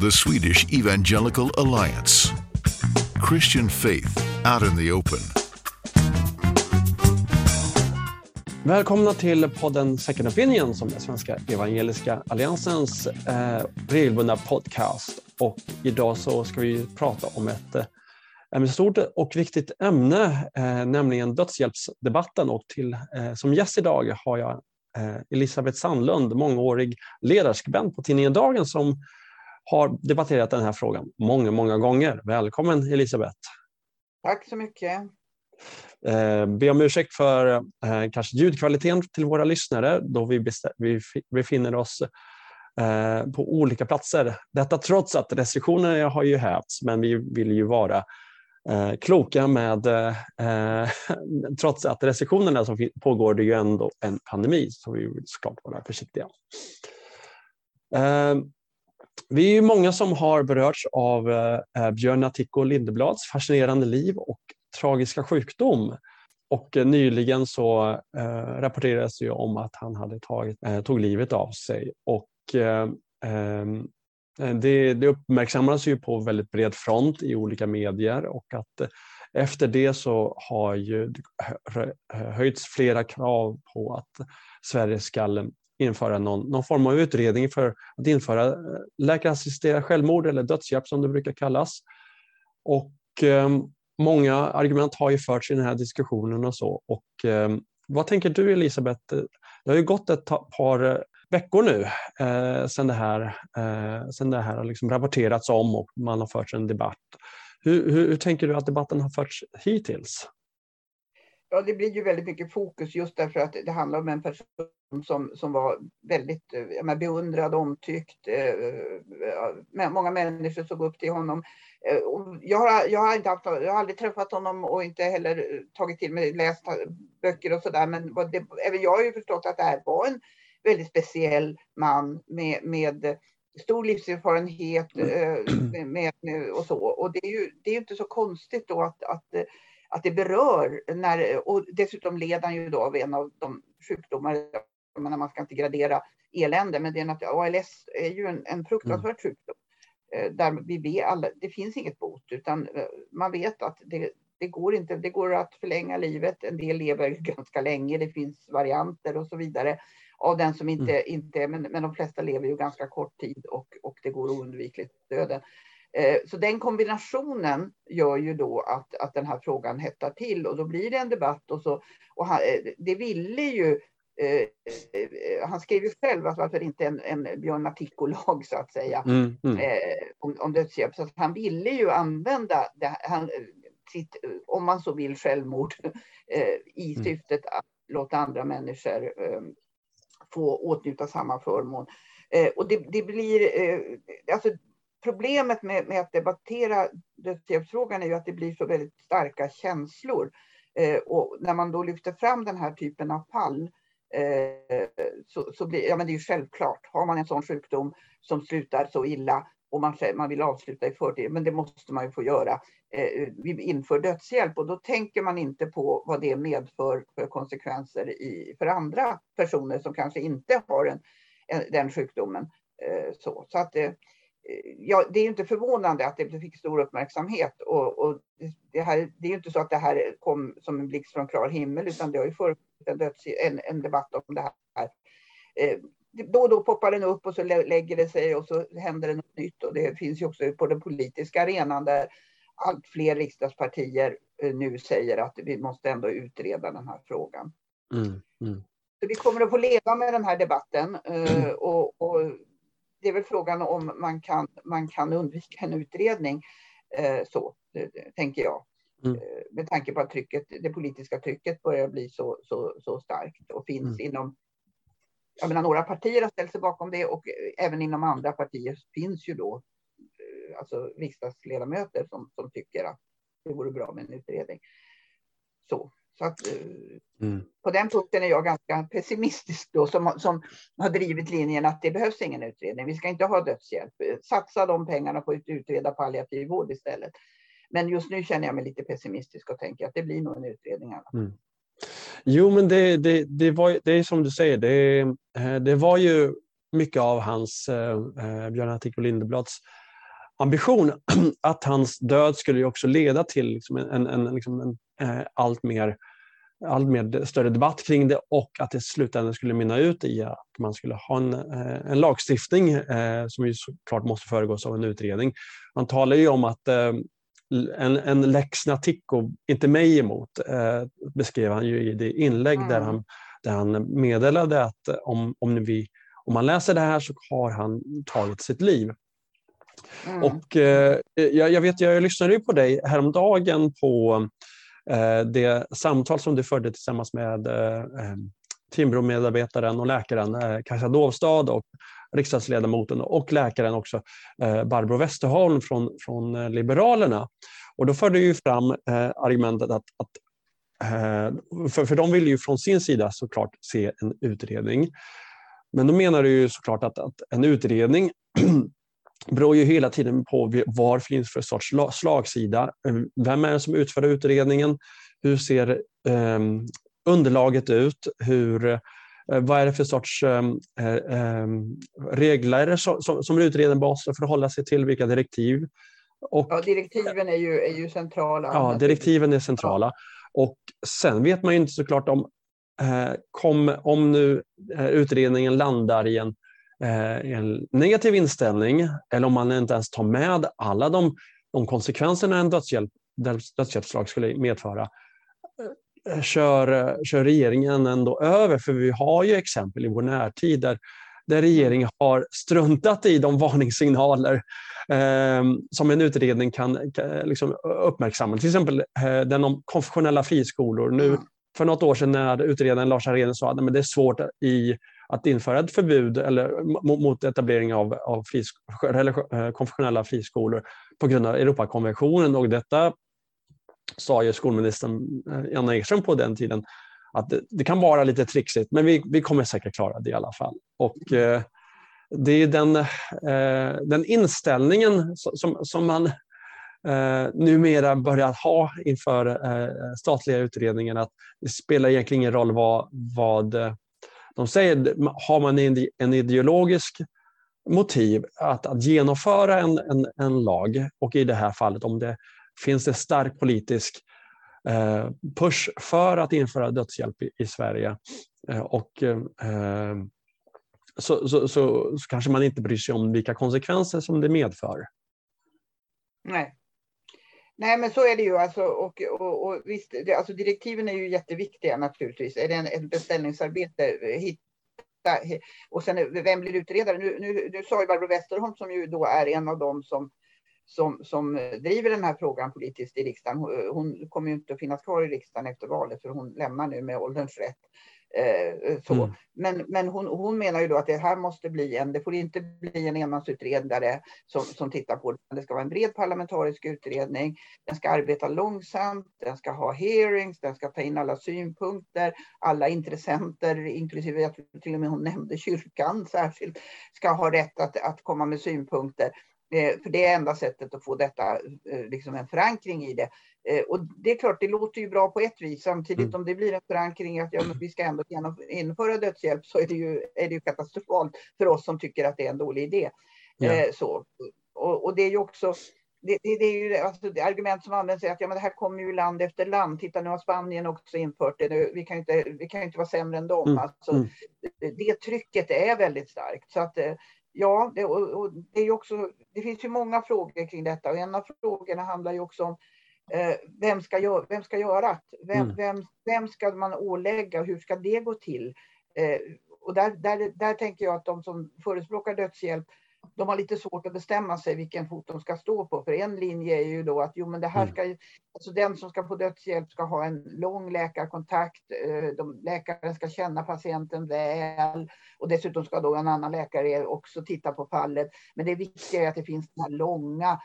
the Swedish Evangelical Alliance. Christian faith out in the open. Välkomna till podden Second Opinion som är Svenska Evangeliska Alliansens eh, regelbundna podcast. Och idag så ska vi prata om ett, eh, ett stort och viktigt ämne, eh, nämligen dödshjälpsdebatten. Och till, eh, som gäst idag har jag eh, Elisabeth Sandlund, mångårig ledarskribent på tidningen Dagen som har debatterat den här frågan många, många gånger. Välkommen Elisabeth! Tack så mycket! Eh, be om ursäkt för eh, kanske ljudkvaliteten till våra lyssnare då vi, vi befinner oss eh, på olika platser. Detta trots att restriktionerna har ju hävts men vi vill ju vara kloka med, trots att restriktionerna som pågår det är ju ändå en pandemi så vi vill såklart vara försiktiga. Vi är många som har berörts av eh, eh Björn Attico Lindeblads fascinerande liv och tragiska sjukdom. Och eh, nyligen så eh, rapporterades det om att han hade tagit, eh, tog livet av sig. Och, eh, ehm, det, det uppmärksammades ju på väldigt bred front i olika medier och att efter det så har ju höjts flera krav på att Sverige ska införa någon, någon form av utredning för att införa eh, läkarassisterat självmord eller dödshjälp som det brukar kallas. Och eh, många argument har ju förts i den här diskussionen och så. Och, eh, vad tänker du Elisabeth? Det har ju gått ett par eh, veckor nu eh, sedan det här, eh, sedan det här har liksom rapporterats om och man har fört en debatt. Hur, hur, hur tänker du att debatten har förts hittills? Ja, det blir ju väldigt mycket fokus just därför att det handlar om en person som, som var väldigt menar, beundrad, omtyckt. Eh, många människor såg upp till honom. Eh, jag, har, jag, har inte haft, jag har aldrig träffat honom och inte heller tagit till mig läst böcker och sådär. Men det, även jag har ju förstått att det här var en väldigt speciell man med, med stor livserfarenhet mm. eh, med, med, och så. Och det är ju det är inte så konstigt då att, att att det berör. När, och dessutom led han ju då av en av de sjukdomar, menar, man ska inte gradera elände, men det är att ALS är ju en, en fruktansvärd mm. sjukdom. Eh, där vi vet alla, det finns inget bot, utan eh, man vet att det, det går inte. Det går att förlänga livet. En del lever ganska länge. Det finns varianter och så vidare av den som inte, mm. inte men, men de flesta lever ju ganska kort tid och, och det går oundvikligt döden. Eh, så den kombinationen gör ju då att, att den här frågan hettar till och då blir det en debatt. Och så, och han, eh, det ville ju, eh, han skrev ju själv att varför inte en, en Björn Martico-lag så att säga mm, mm. Eh, om, om dödshjälp. Så han ville ju använda det, han, sitt, om man så vill, självmord eh, i mm. syftet att låta andra människor eh, få åtnjuta samma förmån. och det, det blir, alltså problemet med, med att debattera dödshjälpsfrågan är ju att det blir så väldigt starka känslor. Eh, och när man då lyfter fram den här typen av fall eh, så, så, blir ja, men det är ju självklart. Har man en sån sjukdom som slutar så illa och man, man vill avsluta i förtid, men det måste man ju få göra. Eh, vi inför dödshjälp och då tänker man inte på vad det medför för konsekvenser i, för andra personer som kanske inte har en, en den sjukdomen. Eh, så, så att eh, ja, det är inte förvånande att det fick stor uppmärksamhet. Och, och det, här, det är inte så att det här kom som en blixt från klar himmel, utan det har ju förekommit en, döds, en, en debatt om det här. Eh, då och då poppar den upp och så lägger det sig och så händer det något nytt. Och det finns ju också på den politiska arenan där allt fler riksdagspartier eh, nu säger att vi måste ändå utreda den här frågan. Mm, mm. Så vi kommer att få leva med den här debatten eh, och, och det är väl frågan om man kan, man kan undvika en utredning. Eh, så tänker jag. Mm. Eh, med tanke på att trycket, det politiska trycket börjar bli så, så, så starkt och finns mm. inom jag menar, några partier har ställt sig bakom det och även inom andra partier finns ju då eh, alltså riksdagsledamöter som, som tycker att det vore bra med en utredning. Så, så att, eh, mm. På den punkten är jag ganska pessimistisk då, som, som har drivit linjen att det behövs ingen utredning. Vi ska inte ha dödshjälp. Satsa de pengarna på att utreda palliativ vård istället. Men just nu känner jag mig lite pessimistisk och tänker att det blir nog en utredning. Mm. Jo, men det, det, det, var, det är som du säger, det, eh, det var ju mycket av hans, eh, eh Björn Attico Lindeblads ambition att hans död skulle också leda till liksom en, en, liksom en eh, allt, mer, allt mer större debatt kring det och att det i slutändan skulle mynna ut i att man skulle ha en, eh, en lagstiftning eh, som ju såklart måste föregås av en utredning. Man talar ju om att eh, en, en lex Natico, inte mig emot, eh, beskrev han ju i det inlägg mm. där, han, där han meddelade att om, om, vi, om man läser det här så har han tagit sitt liv. Mm. Och eh, jag, jag, vet, jag lyssnade ju på dig häromdagen på eh, det samtal som du förde tillsammans med eh, eh Timbro-medarbetaren och läkaren eh, Kajsa Dovstad och riksdagsledamoten och läkaren också eh, Barbro Westerholm från, från eh, Liberalerna. Och då förde ju fram eh, argumentet att, att eh, för, för de vill ju från sin sida såklart se en utredning. Men då menar du ju såklart att, att en utredning beror ju hela tiden på vad finns för sorts slagsida. Vem är det som utför utredningen? Hur ser eh, underlaget ut? Hur, eh, vad är det för sorts ehm, eh, ehm, regler som, som utredaren måste förhålla sig till? Vilka direktiv? Och, ja, direktiven är ju, är ju centrala. Ja, direktiven är centrala. Och sen vet man ju inte såklart om, eh, kom, om nu eh, utredningen landar i en en negativ inställning eller om man inte ens tar med alla de, de konsekvenserna en dödshjälp, dödshjälpslag skulle medföra eh, kör, kör regeringen ändå över. För vi har ju exempel i vår närtid där, där regeringen har struntat i de varningssignaler eh, som en utredning kan, kan liksom uppmärksamma. Till exempel eh, den om konfessionella friskolor. Nu, för något år sedan när utredaren Lars Arén sa att det är svårt i att införa ett förbud eller, mot etablering av, av fris, eh, konfessionella friskolor på grund av Europakonventionen. Och detta sa ju skolministern eh, Anna Ekström på den tiden att det, det, kan vara lite trixigt men vi, vi kommer säkert klara det i alla fall. Och, eh, det är den, eh, den inställningen som, som man eh, numera börjar ha inför eh, statliga utredningar att det spelar egentligen ingen roll vad, vad eh, de säger, har man en, ideologisk motiv att, att genomföra en, en, en, lag och i det här fallet om det finns en stark politisk eh, push för att införa dödshjälp i, i Sverige eh, och eh, så, så, så, så, kanske man inte bryr sig om vilka konsekvenser som det medför. Nej. Nej, men så är det ju. Alltså, och, och, och visst, det, alltså direktiven är ju jätteviktiga naturligtvis. Är det en, ett beställningsarbete, eh, hitta, och sen eh, vem blir utredare? Nu, nu, nu sa ju Barbro Westerholm som ju då är en av dem som, som, som eh, driver den här frågan politiskt i riksdagen. Hon, hon kommer ju inte att finnas kvar i riksdagen efter valet för hon lämnar nu med ålderns rätt. Eh, så. Mm. Men, men hon, hon menar ju då att det här måste bli en, det får inte bli en enmansutredare som, som tittar på det. Det ska vara en bred parlamentarisk utredning. Den ska arbeta långsamt, den ska ha hearings, den ska ta in alla synpunkter. Alla intressenter, inklusive jag tror till och med hon nämnde kyrkan särskilt, ska ha rätt att, att komma med synpunkter. Eh, för det är enda sättet att få detta, eh, liksom en förankring i det. Eh, och det är klart, det låter ju bra på ett vis. Samtidigt mm. om det blir en förankring att ja, vi ska ändå införa dödshjälp så är det, ju, är det ju katastrofalt för oss som tycker att det är en dålig idé. Ja. Så. Och, och, det är ju också det, det, det är ju alltså, det argument som används är att ja, men det här kommer ju land efter land. Titta nu har Spanien också infört det. Vi kan inte, vi kan inte vara sämre än dem. Mm. Alltså, mm. det, det trycket är väldigt starkt. Så att, ja, det, och, och det, är också, det finns ju många frågor kring detta och en av frågorna handlar ju också om eh, vem, ska gör, vem ska göra det? Vem, mm. vem, vem ska man ålägga? Hur ska det gå till? Eh, och där, där, där tänker jag att de som förespråkar dödshjälp de har lite svårt att bestämma sig vilken fot de ska stå på. För en linje är ju då att jo, men det här mm. ska, alltså den som ska få dödshjälp ska ha en lång läkarkontakt. Eh, de, läkaren ska känna patienten väl och dessutom ska då en annan läkare också titta på fallet. Men det viktiga är att det finns den här långa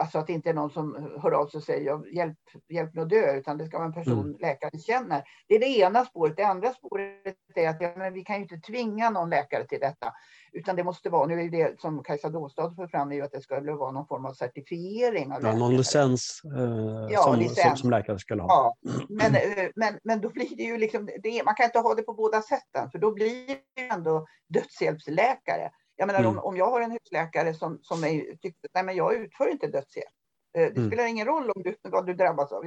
alltså att det inte är någon som hör av sig och säger hjälp, hjälp mig att dö, utan det ska vara en person mm. läkaren känner. Det är det ena spåret. Det andra spåret är att ja, men vi kan ju inte tvinga någon läkare till detta, utan det måste vara, nu är det som Kajsa Dåstad för fram, är ju att det ska vara någon form av certifiering. Av ja, någon licens, eh, ja, som, licens. Som, som, läkare skulle ha. Ja, men, eh, men, men då blir det ju liksom, det, man kan inte ha det på båda sätten, för då blir det ändå dödshjälpsläkare. Jag menar mm. om, om jag har en husläkare som, som är, tyckte nej men jag utför inte dödshjälp. Eh, det mm. spelar ingen roll om du, vad du drabbas av.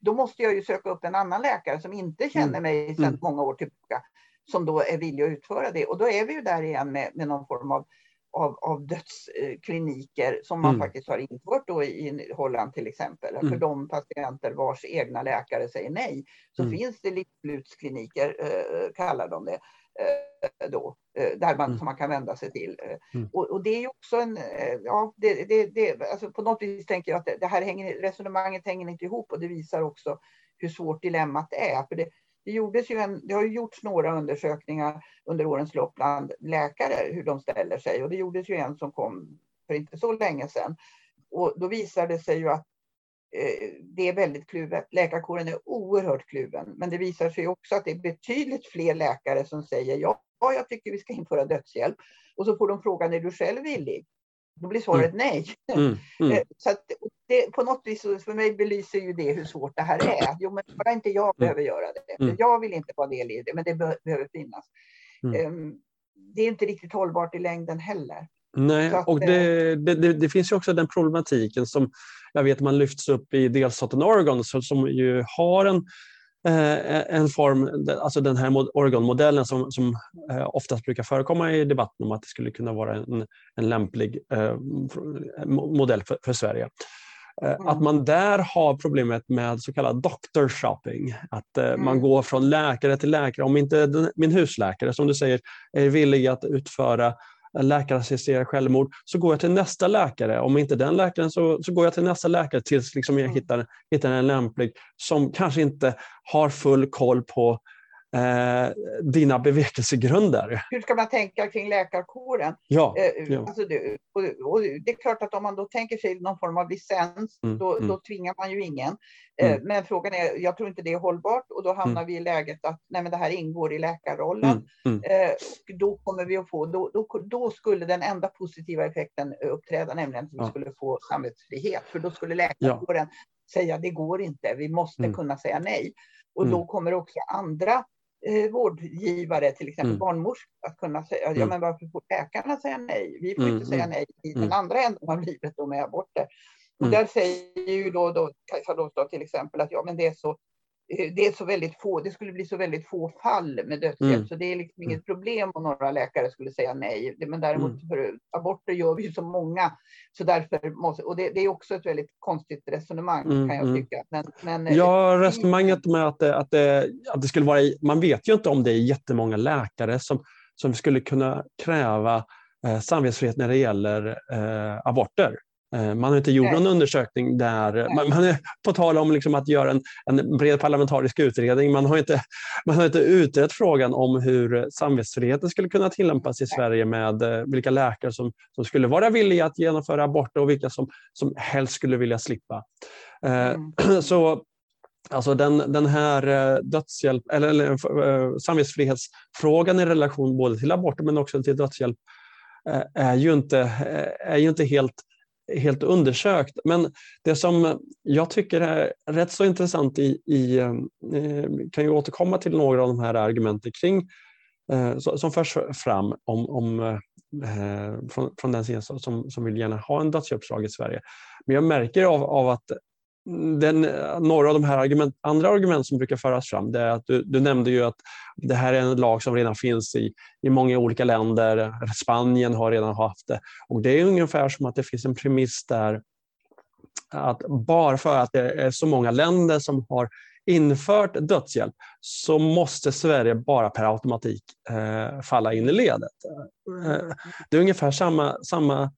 Då måste jag ju söka upp en annan läkare som inte känner mm. mig sedan mm. många år tillbaka, som då är villig att utföra det. Och då är vi ju där igen med, med någon form av, av, av dödskliniker som man mm. faktiskt har infört då i Holland till exempel. Mm. För de patienter vars egna läkare säger nej, så mm. finns det livsslutskliniker, eh, kallar de det. Eh, då, eh, där man, mm. som man kan vända sig till. Eh, mm. Och, och, det är ju också en, ja, det, det, det, alltså på något vis tänker jag att det, här hänger, resonemanget hänger inte ihop och det visar också hur svårt dilemmat är. För det, det, gjordes ju en, det har ju gjorts några undersökningar under årens lopp bland läkare hur de ställer sig och det gjordes ju en som kom för inte så länge sedan. Och då visade det sig ju att det är väldigt kluvet. Läkarkåren är oerhört kluven. Men det visar sig också att det är betydligt fler läkare som säger ja, jag tycker vi ska införa dödshjälp. Och så får de frågan, är du själv villig? Då blir svaret mm. nej. Mm. Mm. Eh, så att det, på något vis, för mig belyser ju det hur svårt det här är. Jo, men bara inte jag mm. behöver göra det. Mm. Jag vill inte vara del i det, men det be behöver finnas. Um, det är inte riktigt hållbart i längden heller. Nej, och det, det, det, det, finns ju också den problematiken som jag vet man lyfts upp i delstaten Oregon som ju har en, eh, en form, alltså den här Oregon-modellen som, som eh, oftast brukar förekomma i debatten om att det skulle kunna vara en, en lämplig eh, modell för, för Sverige. Mm. Att man där har problemet med så kallad doctor shopping. Att mm. man går från läkare till läkare. Om inte den, min husläkare, som du säger, är villig att utföra läkarassisterat självmord, så går jag till nästa läkare. Om inte den läkaren så, så går jag till nästa läkare tills liksom jag mm. hittar, hittar en lämplig som kanske inte har full koll på eh, dina bevekelsegrunder. Hur ska man tänka kring läkarkåren? Ja, eh, ja. Alltså det, och, och det är klart att om man då tänker sig någon form av licens, mm, då, mm. då tvingar man ju ingen. Eh, mm. Men frågan är, jag tror inte det är hållbart och då hamnar mm. vi i läget att nej, men det här ingår i läkarrollen. Mm, mm. Eh, då kommer vi att få, då, då, då, skulle den enda positiva effekten uppträda, nämligen att vi ja. skulle få samvetsfrihet. För då skulle läkarkåren ja. säga det går inte, vi måste kunna säga nej. Och då kommer också andra eh, vårdgivare, till exempel mm. barnmorskor, att kunna säga, mm. ja men varför får läkarna säga nej? Vi får mm. inte säga mm. nej i den mm. andra änden av livet då med aborter. Och mm. där säger ju då, då Kajsa Rådstad till exempel att ja men det är så det är så väldigt få, det skulle bli så väldigt få fall med dödshjälp, mm. så det är liksom inget problem om några läkare skulle säga nej. Men däremot mm. för aborter gör vi ju så många, så därför måste, och det, det är också ett väldigt konstigt resonemang mm. kan jag mm. tycka. Men, men, eh, ja, resonemanget med att det, att, det, att det skulle vara, man vet ju inte om det är jättemånga läkare som, som skulle kunna kräva eh, samvetsfrihet när det gäller eh, aborter. Eh, man har inte gjort någon undersökning där. Man, man, är på tal om liksom att göra en, en bred parlamentarisk utredning. Man har, inte, man har inte utrett frågan om hur samvetsfriheten skulle kunna tillämpas i Sverige med eh, vilka läkare som, som skulle vara villiga att genomföra aborter och vilka som, som helst skulle vilja slippa. Eh, mm. Så Alltså den, den här dödshjälp, eller, eller samvetsfrihetsfrågan i relation både till aborter men också till dödshjälp är ju inte, är ju inte helt helt undersökt. Men det som jag tycker är rätt så intressant i, i eh, kan ju återkomma till några av de här argumenten kring eh, som förs fram om, om eh, från, från den sidan som, som vill gärna ha en dödshjälpslag i Sverige. Men jag märker av, av att den, några av de här argument, andra argument som brukar föras fram, det är att du, du, nämnde ju att det här är en lag som redan finns i, i många olika länder. Spanien har redan haft det. Och det är ungefär som att det finns en premiss där att bara för att det är så många länder som har infört dödshjälp så måste Sverige bara per automatik eh, falla in i ledet. Eh, det är ungefär samma, samma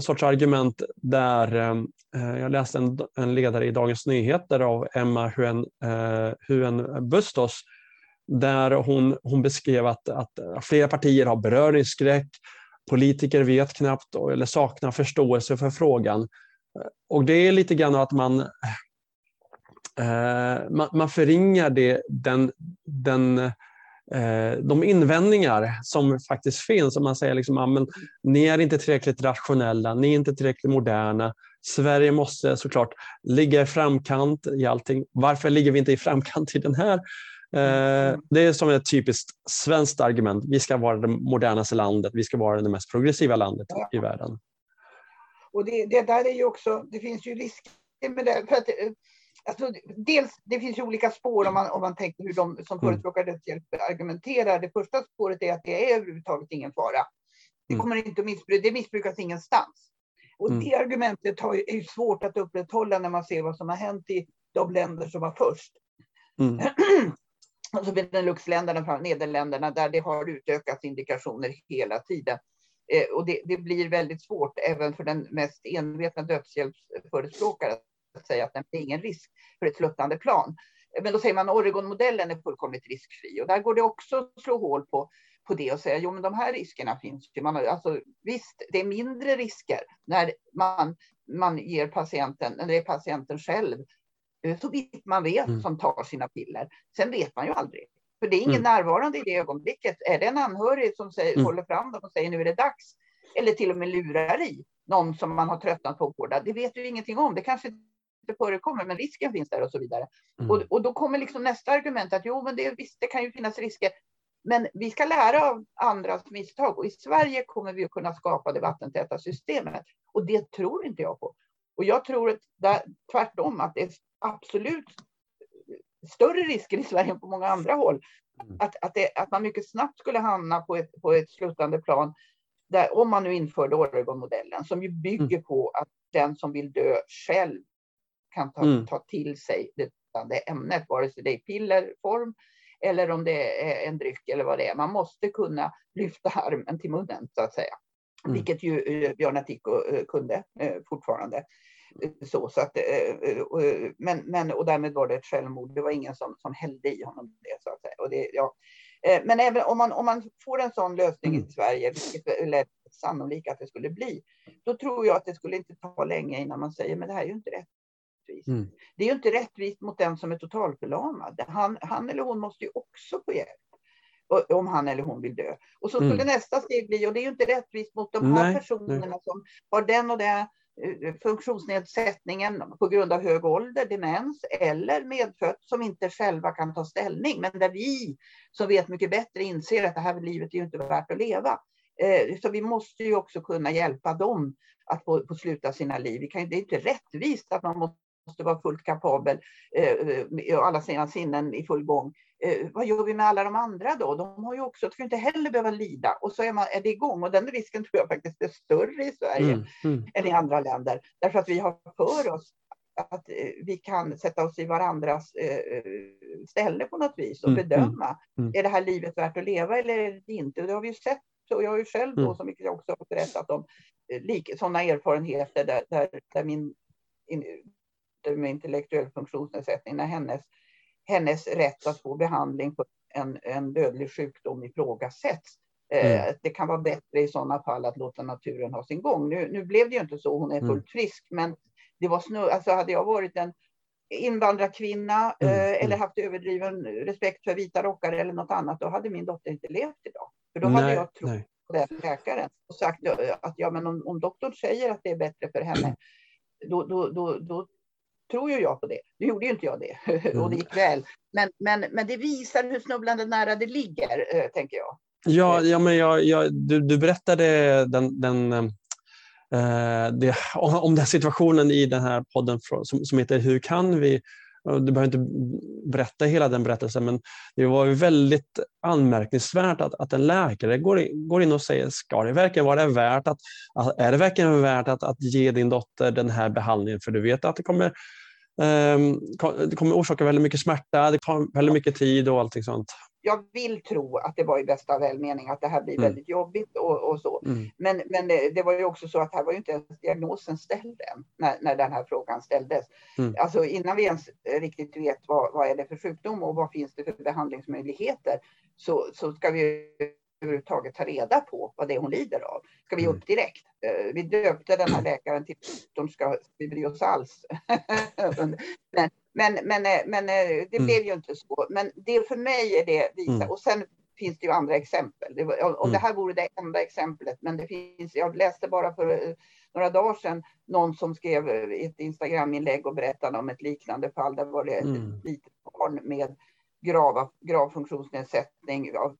sorts argument där ehm, eh, jag läste en, en ledare i Dagens Nyheter av Emma Huen, eh, Huen Bustos där hon, hon beskrev att, att flera partier har beröringsskräck, politiker vet knappt eller saknar förståelse för frågan. Eh, och det är lite grann att man, man, man förringar det, den, den de invändningar som faktiskt finns, om man säger liksom, ah, ni är inte tillräckligt rationella, ni är inte tillräckligt moderna. Sverige måste såklart ligga i framkant i allting. Varför ligger vi inte i framkant i den här Eh, det är som ett typiskt svenskt argument. Vi ska vara det modernaste landet. Vi ska vara det mest progressiva landet ja. i världen. Och det, det, där är ju också, det finns ju risker med det. För att, eh, alltså, dels, det finns ju olika spår om man, om man tänker hur de som mm. förespråkar dödshjälp argumenterar. Det första spåret är att det är överhuvudtaget ingen fara. Det mm. kommer inte att missbrukas, det missbrukas ingenstans. Och mm. det argumentet har, är svårt att upprätthålla när man ser vad som har hänt i de länder som var först. Mm. alltså Beneluxländerna, Nederländerna, där det har utökats indikationer hela tiden. Eh, och det, det, blir väldigt svårt även för den mest envetna dödshjälpsförespråkare att säga att det är ingen risk för ett sluttande plan. Men då säger man Oregon-modellen är fullkomligt riskfri och där går det också att slå hål på på det och säga jo men de här riskerna finns ju. Man, alltså, visst, det är mindre risker när man, man ger patienten, när det är patienten själv, eh, så vitt man vet, mm. som tar sina piller. Sen vet man ju aldrig. För det är ingen mm. närvarande i det ögonblicket. Är det en anhörig som säger, mm. håller fram dem och säger nu är det dags, eller till och med lurar i någon som man har tröttnat på att vårda, det vet du ingenting om. Det kanske inte förekommer, men risken finns där och så vidare. Mm. Och, och då kommer liksom nästa argument att jo, men det, visst, det kan ju finnas risker. Men vi ska lära av andras misstag och i Sverige kommer vi att kunna skapa det vattentäta systemet. Och det tror inte jag på. Och jag tror att det, tvärtom att det är absolut större risker i Sverige än på många andra håll. Mm. Att, att, det, att man mycket snabbt skulle hamna på ett, på ett slutande plan där, om man nu införde Oregon-modellen som ju bygger mm. på att den som vill dö själv kan ta, mm. ta till sig det ämnet, vare sig det är i pillerform eller om det är en dryck eller vad det är. Man måste kunna lyfta armen till munnen så att säga. Mm. Vilket ju eh, Björn Attico eh, kunde eh, fortfarande. Så, så att, men, men, och därmed var det ett självmord. Det var ingen som, som hällde i honom det. Så att säga. Och det, ja. Men även om man, om man får en sån lösning mm. i Sverige, vilket är sannolikt att det skulle bli, då tror jag att det skulle inte ta länge innan man säger, men det här är ju inte rätt rättvist. Mm. Det är ju inte rättvist mot den som är totalförlamad. Han, han eller hon måste ju också få hjälp om han eller hon vill dö. Och så skulle mm. nästa steg bli, och det är ju inte rättvist mot de här nej, personerna nej. som har den och den eh, funktionsnedsättningen på grund av hög ålder, demens eller medfött som inte själva kan ta ställning. Men där vi som vet mycket bättre inser att det här livet är ju inte värt att leva. Eh, så vi måste ju också kunna hjälpa dem att få, få sluta sina liv. det är inte rättvist att man måste måste vara fullt kapabel, eh, alla sina sinnen i full gång. Eh, vad gör vi med alla de andra då? De har ju också, ska inte heller behöva lida. Och så är, man, är det igång. Och den risken tror jag faktiskt är större i Sverige mm, mm. än i andra länder. Därför att vi har för oss att eh, vi kan sätta oss i varandras eh, ställe på något vis och mm, mm bedöma. Mm, är det här livet värt att leva eller är det inte? Och det har vi ju sett. Så jag har ju själv då, mm. som jag också har berättat om, sådana erfarenheter där, där, där min med intellektuell funktionsnedsättning när hennes, hennes rätt att få behandling på en, en dödlig sjukdom ifrågasätts. Eh, mm. Det kan vara bättre i sådana fall att låta naturen ha sin gång. Nu, nu blev det ju inte så, hon är mm. fullt frisk, men det var snu, alltså hade jag varit en invandrarkvinna mm. eh, eller mm. haft överdriven respekt för vita rockare eller något annat, då hade min dotter inte levt idag. För då nej, hade jag trott nej. på den läkaren och sagt att ja, men om, om doktorn säger att det är bättre för henne, då, då, då, då tror ju jag på det. Nu gjorde ju inte jag det mm. och det gick väl. Men, men, men det visar hur snubblande nära det ligger, äh, tänker jag. Ja, ja men jag, jag, du, du berättade den, den äh, det, om den situationen i den här podden som, som heter Hur kan vi? Du behöver inte berätta hela den berättelsen, men det var väldigt anmärkningsvärt att, att en läkare går in, går in och säger, ska det verkligen vara värt att, är det verkligen värt att, att ge din dotter den här behandlingen? För du vet att det kommer det kommer orsaka väldigt mycket smärta, det tar väldigt mycket tid och allting sånt. Jag vill tro att det var i bästa välmening, att det här blir mm. väldigt jobbigt och, och så. Mm. Men, men det, det, var ju också så att här var ju inte ens diagnosen ställd än, när, när den här frågan ställdes. Mm. Alltså innan vi ens riktigt vet vad, vad är det för sjukdom och vad finns det för behandlingsmöjligheter, så, så ska vi överhuvudtaget ta reda på vad det är hon lider av. Ska vi mm. upp direkt? Eh, vi döpte den här läkaren till de ska vi bry oss alls. men, men, men, eh, men eh, det mm. blev ju inte så. Men det för mig är det visa. Mm. Och sen finns det ju andra exempel. Det var, och det här vore det enda exemplet. Men det finns, jag läste bara för några dagar sedan någon som skrev ett Instagram-inlägg och berättade om ett liknande fall. Där var det ett mm. litet barn med grav, grav funktionsnedsättning av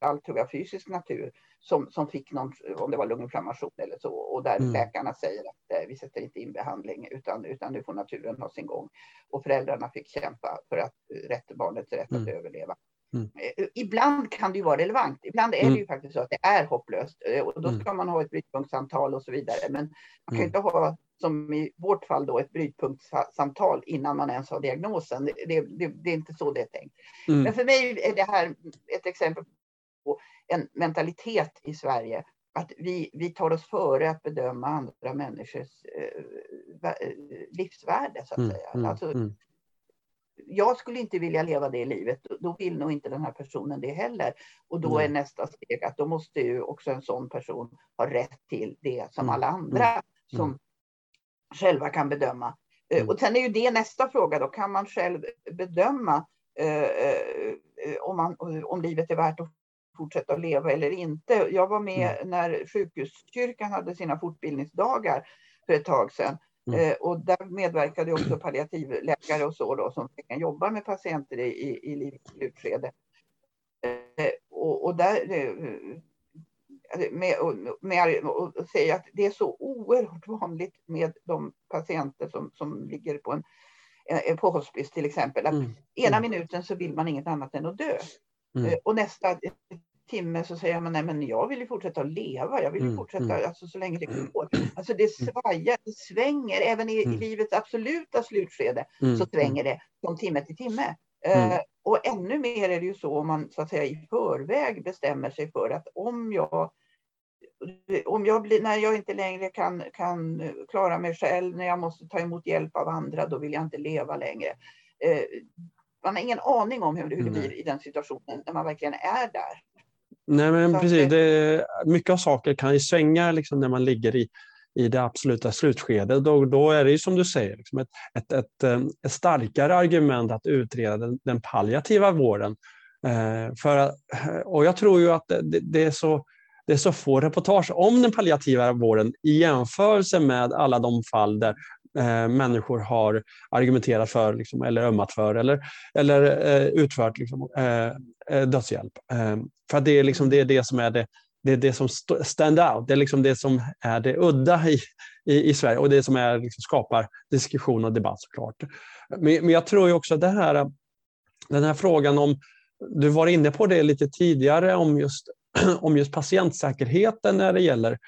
framförallt tror jag fysisk natur som, som fick någon, om det var lunginflammation eller så, och där mm. läkarna säger att eh, vi sätter inte in behandling utan, utan nu får naturen ha sin gång. Och föräldrarna fick kämpa för att eh, rätt, barnets rätt mm. att överleva. Mm. Eh, ibland kan det ju vara relevant. Ibland är det mm. ju faktiskt så att det är hopplöst eh, och då mm. ska man ha ett brytpunktssamtal och så vidare. Men man kan ju inte ha som i vårt fall då ett brytpunktssamtal innan man ens har diagnosen. Det, det, det är inte så det är tänkt. Mm. Men för mig är det här ett exempel en mentalitet i Sverige att vi, vi tar oss före att bedöma andra människors eh, livsvärde så att mm, säga. Mm, alltså, mm jag skulle inte vilja leva det livet. Då vill nog inte den här personen det heller. Och då mm. är nästa steg att då måste ju också en sån person ha rätt till det som mm. alla andra mm. som mm. själva kan bedöma. Eh. Och sen är ju det nästa fråga då. Kan man själv bedöma eh, eh, om, man, om livet är värt att fortsätta att leva eller inte? Jag var med mm. när sjukhuskyrkan hade sina fortbildningsdagar för ett tag sedan. Mm. Eh, och där medverkade också palliativläkare och så då, som kan jobba med patienter i, i, i livets slutskede. Eh, och, och, där eh, med, med, och säga att det är så oerhört vanligt med de patienter som, som ligger på en på hospice till exempel. Att mm. ena mm. minuten så vill man inget annat än att dö. Mm. Och nästa timme så säger man nej men jag vill ju fortsätta att leva, jag vill ju mm, fortsätta mm. Alltså, så länge det går. Alltså det mm. svajar, det svänger, även i, mm. livets absoluta slutskede mm. så svänger det från timme till timme. Uh, och ännu mer är det ju så om man så att säga i förväg bestämmer sig för att om jag om jag blir, när jag inte längre kan, kan klara mig själv, när jag måste ta emot hjälp av andra, då vill jag inte leva längre. Uh, man har ingen aning om hur, hur det blir i den situationen när man verkligen är där. Nej, men precis. Det, mycket av saker kan ju svänga liksom, när man ligger i, i det absoluta slutskedet. Då, då är det ju som du säger liksom ett, ett, ett, eh, ett starkare argument att utreda den, den palliativa vården. Eh, för, och jag tror ju att det, det, är så, det är så få reportage om den palliativa vården i jämförelse med alla de fall där eh, människor har argumenterat för liksom, eller ömmat för eller, eller eh, utfört liksom, eh, eh dödshjälp. Eh, för det är, liksom, det är det som är det, det, är det som stand out, det är liksom det som är det udda i, i, i Sverige och det som är, liksom, skapar diskussion och debatt såklart. Men, men jag tror också att det här, den här frågan om, du var inne på det lite tidigare, om just, om just patientsäkerheten när det gäller eh,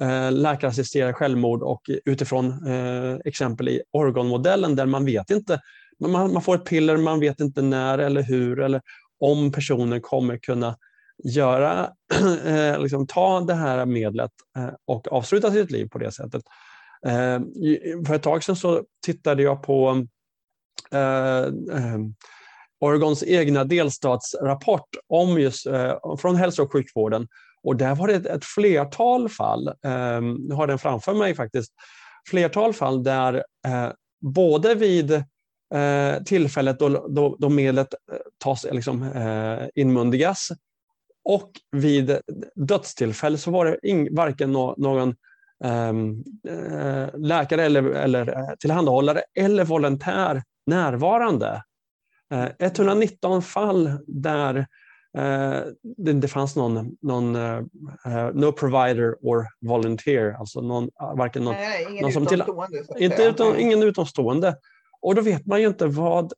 Eh, läkarassisterade självmord och utifrån eh, exempel i Oregon-modellen där man vet inte, man, får ett piller, man vet inte när eller hur eller om personen kommer kunna göra, eh, liksom, ta det här medlet och avsluta sitt liv på det sättet. För ett tag sedan så tittade jag på Oregons egna delstatsrapport om just, från hälso och sjukvården. Och där var det ett, flertal fall, ehm, nu har den framför mig faktiskt, flertal fall där eh, både vid eh, tillfället då, då, då medlet eh, tas, liksom, inmundigas och vid dödstillfälle så var det ing, varken no, någon ehm, läkare eller, eller tillhandahållare eller volontär närvarande. 119 fall där uh, det inte fanns någon, någon uh, no provider or volunteer, alltså någon, varken någon, Nej, ingen någon som. Till, inte utom, ingen utomstående. Och då vet man ju inte vad,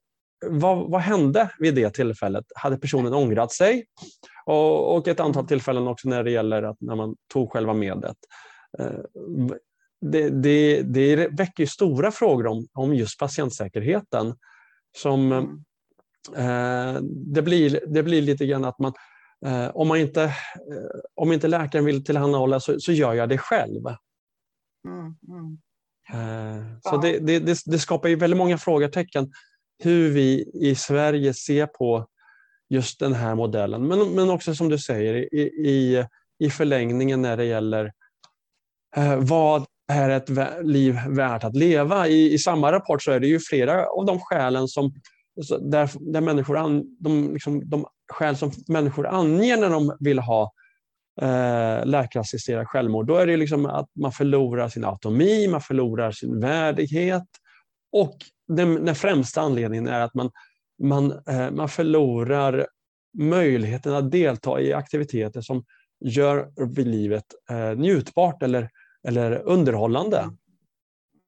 vad, vad hände vid det tillfället? Hade personen ångrat sig? Och, och ett antal tillfällen också när det gäller att när man tog själva medlet. Eh, det, det, det väcker stora frågor om, om just patientsäkerheten. Som, eh, det, blir, det blir lite grann att man, eh, om, man inte, eh, om inte läkaren vill tillhandahålla så, så gör jag det själv. Mm, mm. Eh, så det, det, det, skapar ju väldigt många frågetecken hur vi i Sverige ser på just den här modellen. Men, men också som du säger i, i, i förlängningen när det gäller eh, vad är ett liv värt att leva? I, I samma rapport så är det ju flera av de skälen som där, där människor an, de, liksom, de skäl som människor anger när de vill ha eh, läkarassisterat självmord, då är det liksom att man förlorar sin autonomi, man förlorar sin värdighet och den, den främsta anledningen är att man man, eh, man förlorar möjligheten att delta i aktiviteter som gör livet eh, njutbart eller, eller underhållande.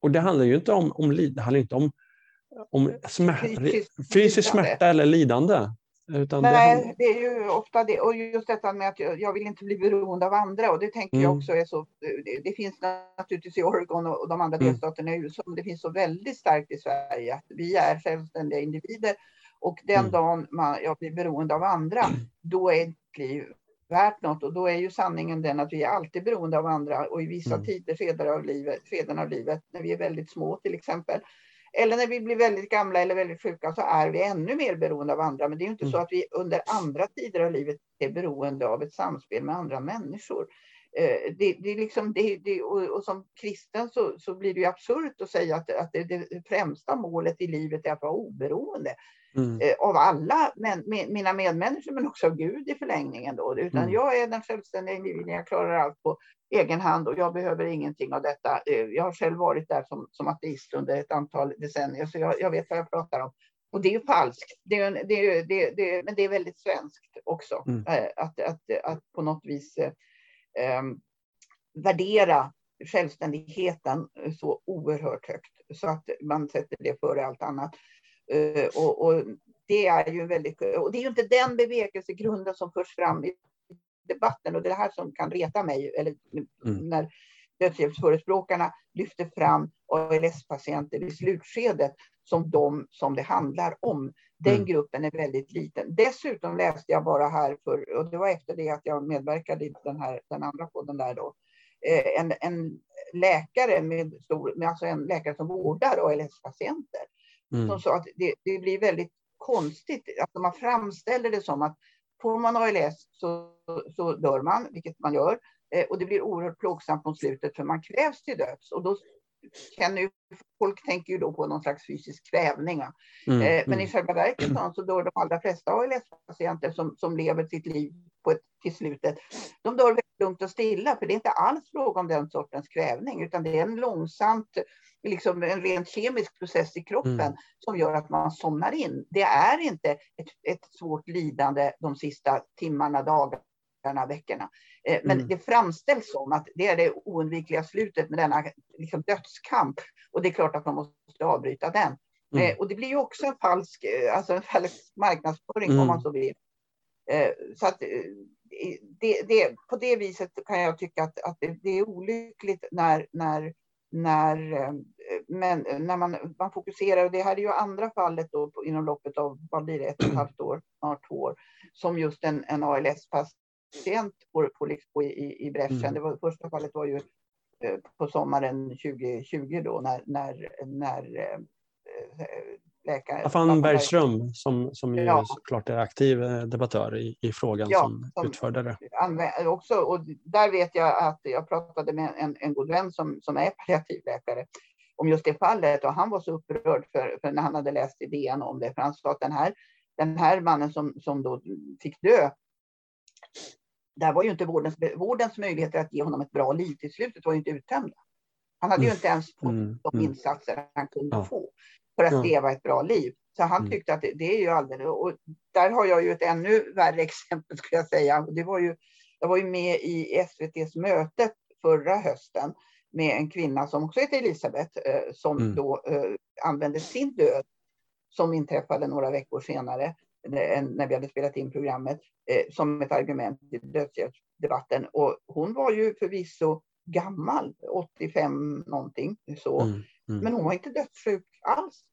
Och det handlar ju inte om, om, det handlar inte om, om smär, fysisk smärta eller lidande. Utan Nej, det, det, är ju ofta det. Och just detta med att jag, jag vill inte bli beroende av andra. Och det tänker mm. jag också är så. Det, det, finns naturligtvis i Oregon och de andra mm. delstaterna i USA. Men det finns så väldigt starkt i Sverige att vi är självständiga individer. Och den mm. dagen man, jag blir beroende av andra, då är ett liv värt något. Och då är ju sanningen den att vi är alltid beroende av andra. Och i vissa mm. tider, skeden av, livet, skeden av livet, när vi är väldigt små till exempel, eller när vi blir väldigt gamla eller väldigt sjuka så är vi ännu mer beroende av andra. Men det är inte mm. så att vi under andra tider av livet är beroende av ett samspel med andra människor. Eh, det, det är liksom, det, det, och, som kristen så, så blir det ju absurt att säga att, att det, främsta målet i livet är att vara oberoende mm. eh, av alla men, med, mina medmänniskor men också av Gud i förlängningen. Då. Utan mm. jag är den självständiga individen, jag klarar allt på egen hand och jag behöver ingenting av detta. Eh, jag har själv varit där som, som ateist under ett antal decennier så jag, jag vet vad jag pratar om. Och det är ju falskt, det är, det är, det, det, men det är väldigt svenskt också. Mm. Eh, att, att, att på något vis eh, ehm, värdera självständigheten så oerhört högt så att man sätter det före allt annat. Uh, och, och, det är ju väldigt, och det är ju inte den bevekelsegrunden som förs fram i debatten och det är det här som kan reta mig, eller mm. när dödshjälpsförespråkarna lyfter fram ALS-patienter i slutskedet som de som det handlar om. Den mm. gruppen är väldigt liten. Dessutom läste jag bara här, för, och det var efter det att jag medverkade i den, här, den andra podden där då, eh, en, en läkare med stor, alltså en läkare som vårdar ALS-patienter. Mm. Som sa att det, det, blir väldigt konstigt, alltså man framställer det som att får man ALS så, så dör man, vilket man gör. Eh, och det blir oerhört plågsamt mot slutet för man kvävs till döds. Och då känner ju, folk tänker ju då på någon slags fysisk kvävning. Mm, eh, men mm. i själva verket så dör de allra flesta ALS-patienter som, som lever sitt liv på ett, till slutet. De dör väldigt lugnt och stilla, för det är inte alls fråga om den sortens kvävning, utan det är en långsamt, liksom en rent kemisk process i kroppen mm. som gör att man somnar in. Det är inte ett, ett svårt lidande de sista timmarna, dagarna, veckorna. Eh, men mm. det framställs som att det är det oundvikliga slutet med denna liksom, dödskamp. Och det är klart att man måste avbryta den. Mm. Eh, och det blir ju också en falsk, eh, alltså en falsk marknadsföring mm. om man så vill. Så att det, det, på det viset kan jag tycka att, att det, är olyckligt när, när, när, men, när man, man fokuserar, och det här är ju andra fallet då inom loppet av, vad blir det, ett och ett halvt år, snart två år, som just en, en ALS-patient sent på, på, i, i bräschen. Mm. Det var, första fallet var ju eh, på sommaren 2020 då när, när, när eh, läkare... Staffan Bergström som, som ju ja. såklart är aktiv eh, debattör i, i frågan ja, som, som utförde det. Också, och där vet jag att jag pratade med en, en god vän som, som är palliativläkare om just det fallet och han var så upprörd för, för när han hade läst idén om det. För han sa att den här, den här mannen som, som då fick dö där var ju inte vårdens, vårdens möjligheter att ge honom ett bra liv till slutet var ju inte uttömda. Han hade ju mm. inte ens fått mm. de mm. insatser han kunde ja. få för att ja. leva ett bra liv. Så han mm. tyckte att det, det, är ju alldeles... Och där har jag ju ett ännu värre exempel skulle jag säga. Det var ju, jag var ju med i SVTs möte förra hösten med en kvinna som också heter Elisabeth eh, som mm. då eh, använde sin död som inträffade några veckor senare när vi hade spelat in programmet eh, som ett argument i dödshjälpsdebatten. Och hon var ju förvisso gammal, 85 någonting så. Mm, mm. Men hon var inte dödssjuk alls.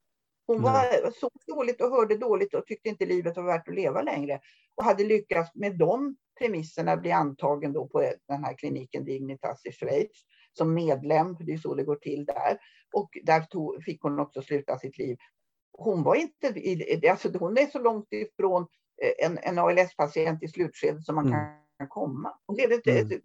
Hon var, såg dåligt och hörde dåligt och tyckte inte livet var värt att leva längre. Och hade lyckats med de premisserna bli antagen då på den här kliniken Dignitas i Schweiz som medlem, för det är så det går till där. Och där tog, fick hon också sluta sitt liv hon var inte, alltså hon är så långt ifrån eh, en, en ALS-patient i slutskedet som man mm. kan komma. Hon levde mm.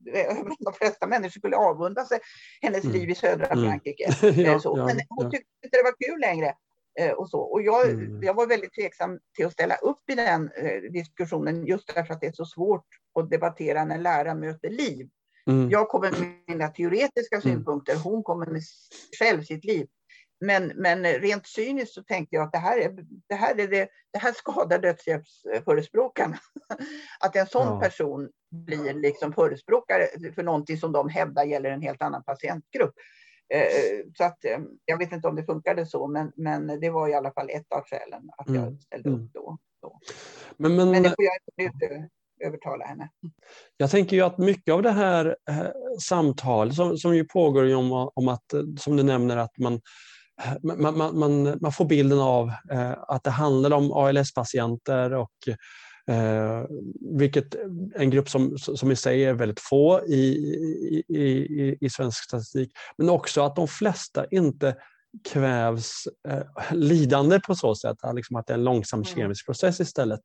De flesta människor skulle avunda sig hennes mm. liv i södra mm. Frankrike. ja, så. Men hon ja. tyckte inte det var kul längre. Eh, och, så. och jag, mm. jag var väldigt tveksam till att ställa upp i den eh, diskussionen just därför att det är så svårt att debattera när lära möter liv. Mm. Jag kommer med mina teoretiska synpunkter, hon kommer med själv sitt liv. Men, men rent cyniskt så tänkte jag att det här, är, det här, är det, det här skadar dödshjälpsförespråkarna. Att en sån ja. person blir liksom förespråkare för någonting som de hävdar gäller en helt annan patientgrupp. Eh, så att, eh, jag vet inte om det funkade så, men, men det var i alla fall ett av skälen att jag mm. ställde upp mm. då. då. Men, men, men det får jag inte övertala henne. Jag tänker ju att mycket av det här eh, samtalet som, som ju pågår om, om att, som du nämner, att man man, man, man, man får bilden av eh, att det handlar om ALS-patienter och eh, vilket en grupp som, som i sig är väldigt få i, i, i, i svensk statistik, men också att de flesta inte kvävs eh, lidande på så sätt, liksom att det är en långsam mm. kemisk process istället.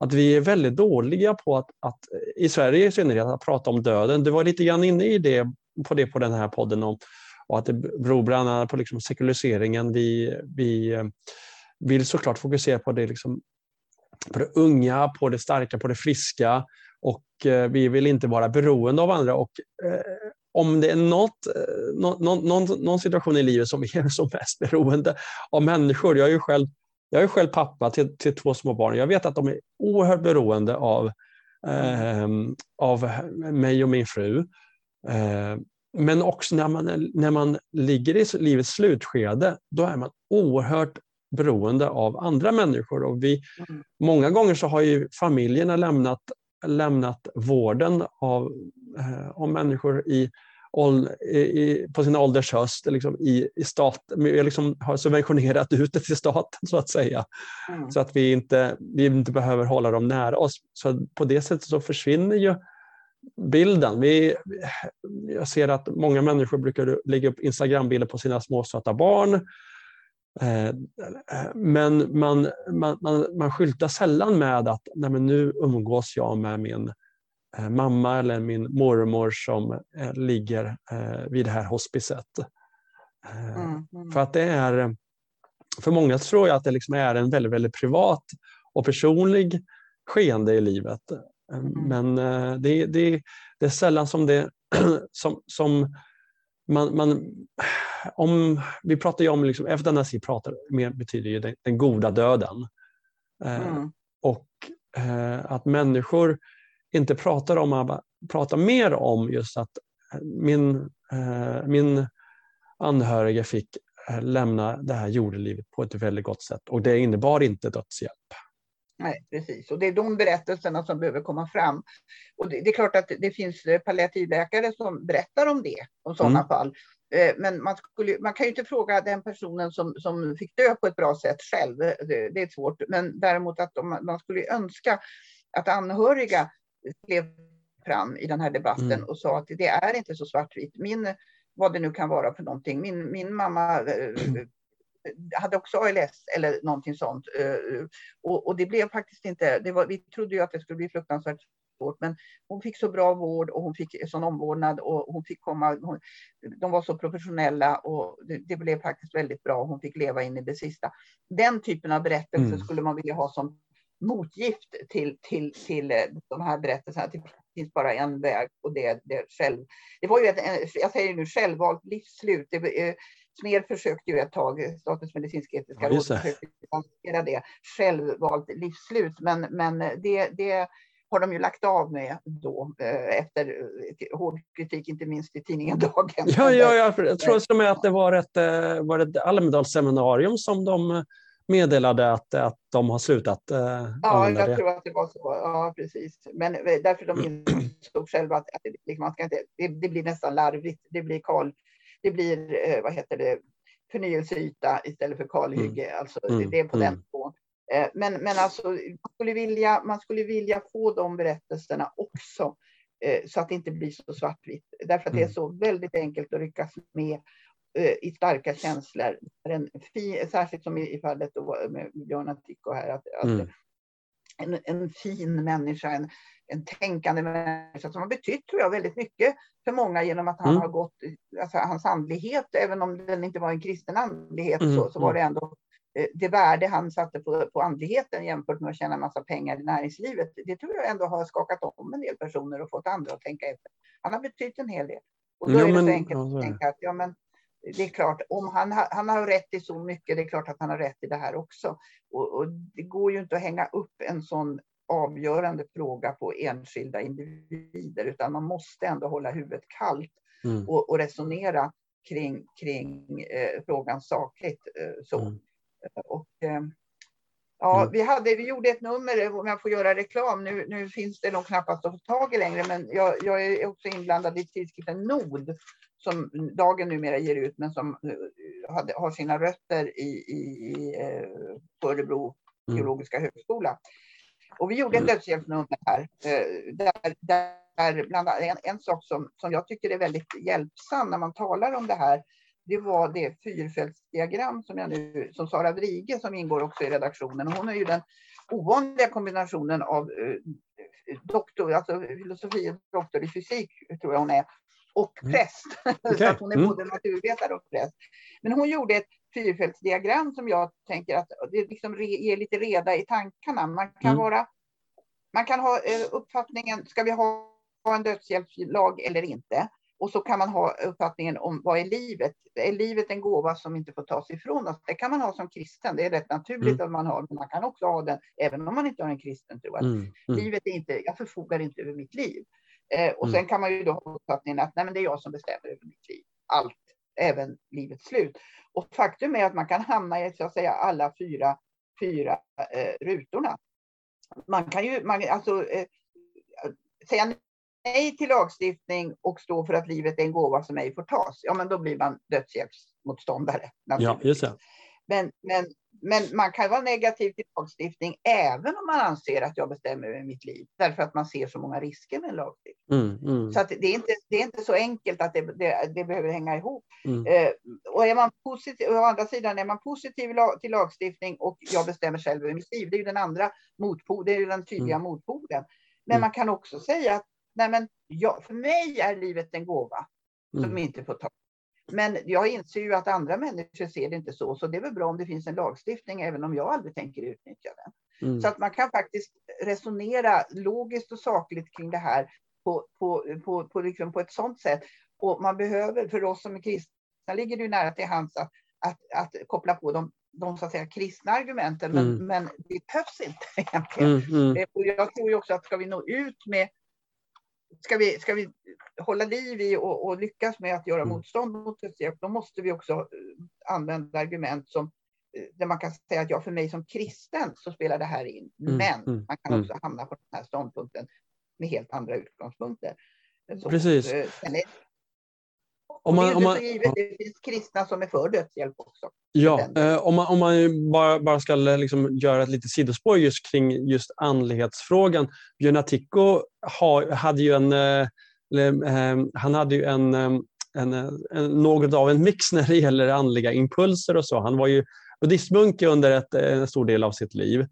Att vi är väldigt dåliga på att, att i Sverige i synnerhet, att prata om döden. Du var lite grann inne i det, på det på den här podden om och att det beror bland annat på liksom sekulariseringen. Vi, vi eh, vill såklart fokusera på det, liksom, på det unga, på det starka, på det friska och eh, vi vill inte vara beroende av andra. Och, eh, om det är något, eh, någon, någon, någon, situation i livet som är som mest beroende av människor. Jag är ju själv, jag är själv pappa till, till två små barn. Jag vet att de är oerhört beroende av, eh, av mig och min fru. Eh, men också när man, när man ligger i livets slutskede, då är man oerhört beroende av andra människor. Och vi, mm. Många gånger så har ju familjerna lämnat, lämnat vården av, eh, av människor i, i, på sin ålders höst liksom i, i stat, liksom har subventionerat ut det till staten så att säga. Mm. Så att vi inte, vi inte behöver hålla dem nära oss. Så på det sättet så försvinner ju bilden. Vi, jag ser att många människor brukar lägga upp Instagrambilder på sina småsöta barn. Eh, men man, man, man, man skyltar sällan med att Nej, men nu umgås jag med min eh, mamma eller min mormor som eh, ligger vid det här hospicet. Mm, mm. För att det är, för många tror jag att det liksom är en väldigt, väldigt privat och personlig skeende i livet. Mm. Men eh, det, det, det, är sällan som det som, som man, man, om, vi pratar ju om, liksom, eutanasi pratar, mer, betyder ju den, den goda döden. Eh, mm. och eh, att människor inte pratar om, pratar mer om just att min, min anhörige fick lämna det här jordelivet på ett väldigt gott sätt och det innebar inte dödshjälp. Nej, precis. Och det är de berättelserna som behöver komma fram. Och det, det är klart att det finns eh, palliativläkare som berättar om det, om sådana mm. fall. Eh, men man, skulle, man kan ju inte fråga den personen som, som fick dö på ett bra sätt själv. Det, det är svårt. Men däremot att om, man skulle önska att anhöriga klev fram i den här debatten mm. och sa att det är inte så svartvitt. Min, vad det nu kan vara för någonting. Min, min mamma mm hade också ALS eller någonting sånt. Eh, och, och det blev faktiskt inte, det var, vi trodde ju att det skulle bli fruktansvärt svårt, men hon fick så bra vård och hon fick sån omvårdnad och hon fick komma, hon, de var så professionella och det, det, blev faktiskt väldigt bra. Hon fick leva in i det sista. Den typen av berättelser mm. skulle man vilja ha som motgift till, till, till eh, de här berättelserna. Det finns bara en väg och det är det själv. Det var ju ett, jag säger nu självvalt livsslut. Det, Smer försökte ju ett tag, Statens medicinsk-etiska ja, råd försökte det, självvalt livsslut, men, men det, det har de ju lagt av med då eh, efter eh, hård kritik, inte minst i tidningen Dagen. Ja, ja, ja jag tror som att det var ett, eh, var ett Almedalsseminarium som de meddelade att, att de har slutat Ja, jag det. tror att det var så. Ja, precis. Men därför de insåg själva att, att det, man ska inte, det, det, blir nästan larvigt. Det blir kal, det blir eh, vad heter det, förnyelseyta istället för kalhygge. Mm. Alltså, mm. Det är på mm. den nivån. Eh, men, men alltså, man, skulle vilja, man skulle vilja få de berättelserna också eh, så att det inte blir så svartvitt. Därför att det är mm. så väldigt enkelt att ryckas med i starka känslor. En fin, särskilt som i, fallet med Björn Attico här. Att, mm. att en, en, fin människa, en, en tänkande människa som har betytt tror jag, väldigt mycket för många genom att han mm. har gått, alltså hans andlighet, även om den inte var en kristen andlighet, mm. så, så var det ändå eh, det värde han satte på, på andligheten jämfört med att tjäna massa pengar i näringslivet. Det tror jag ändå har skakat om en del personer och fått andra att tänka efter. Han har betytt en hel del. Och då ja, är det men, så enkelt att tänka att ja, men det är klart, om han, han har rätt i så mycket, det är klart att han har rätt i det här också. Och, och det går ju inte att hänga upp en sån avgörande fråga på enskilda individer, utan man måste ändå hålla huvudet kallt mm. och, och, resonera kring, kring eh, frågan sakligt. Eh, så. Mm. Och, eh, ja, mm. vi, hade, vi gjorde ett nummer, om jag får göra reklam, nu, nu finns det nog knappast att få tag i längre, men jag, jag är också inblandad i tidskriften Nod, som Dagen numera ger ut, men som eh, hade, har sina rötter i, i, i eh, Örebro mm. teologiska högskola. Och vi gjorde ett mm. dödshjälpsnummer här, eh, där, där bland annat en, en sak som, som jag tycker är väldigt hjälpsam när man talar om det här, det var det fyrfältsdiagram som, jag nu, som Sara Vrige som ingår också i redaktionen. Och hon är ju den ovanliga kombinationen av eh, doktor, alltså filosofie doktor i fysik tror jag hon är, och mm. präst. Okay. så att hon är mm. både naturvetare och präst. Men hon gjorde ett fyrfältsdiagram som jag tänker att det liksom ger lite reda i tankarna. Man kan, mm. vara, man kan ha eh, uppfattningen, ska vi ha en dödshjälpslag eller inte? Och så kan man ha uppfattningen om vad är livet? Är livet en gåva som inte får tas ifrån oss? Det kan man ha som kristen. Det är rätt naturligt mm. att man har, men man kan också ha den även om man inte har en kristen tro. Mm. Mm. Livet är inte, jag förfogar inte över mitt liv. Eh, och sen mm. kan man ju då ha uppfattningen att nej, men det är jag som bestämmer över mitt liv. Allt, även livets slut. Och faktum är att man kan hamna i så att säga alla fyra, fyra eh, rutorna. Man kan ju man, alltså, eh, säga nej till lagstiftning och stå för att livet är en gåva som ej får tas. Ja, men då blir man dödshjälpsmotståndare. Ja, just det. Men, men men man kan vara negativ till lagstiftning även om man anser att jag bestämmer över mitt liv. Därför att man ser så många risker med en lagstiftning. Mm, mm. Så det, är inte, det är inte så enkelt att det, det, det behöver hänga ihop. Mm. Eh, och är man positiv, å andra sidan är man positiv till lagstiftning och jag bestämmer själv över mitt liv. Det är ju den andra motpolen, det är ju den tydliga mm. motpolen. Men mm. man kan också säga att nej men, ja, för mig är livet en gåva som mm. inte får ta men jag inser ju att andra människor ser det inte så, så det är väl bra om det finns en lagstiftning, även om jag aldrig tänker utnyttja den. Mm. Så att man kan faktiskt resonera logiskt och sakligt kring det här på, på, på, på, liksom på ett sådant sätt. Och man behöver, för oss som är kristna, ligger det ju nära till hands att, att, att koppla på de, de så att säga, kristna argumenten, men, mm. men det behövs inte egentligen. Mm, mm. Och jag tror ju också att ska vi nå ut med ska vi, ska vi hålla liv i och, och lyckas med att göra mm. motstånd mot dödshjälp, då måste vi också eh, använda argument som eh, där man kan säga att ja, för mig som kristen så spelar det här in. Mm, Men mm, man kan också hamna på den här ståndpunkten med helt andra utgångspunkter. Så, Precis. Eh, om man, om man, det, finns kristna som är för dödshjälp också. Ja, eh, om man, om man bara, bara ska liksom göra ett litet sidospår just kring just andlighetsfrågan. Björn Attico ha, hade ju en, eh, eh, han hade ju en, eh, en, en, något av en mix när det gäller andliga impulser och så. Han var ju buddhistmunk under ett, en stor del av sitt liv.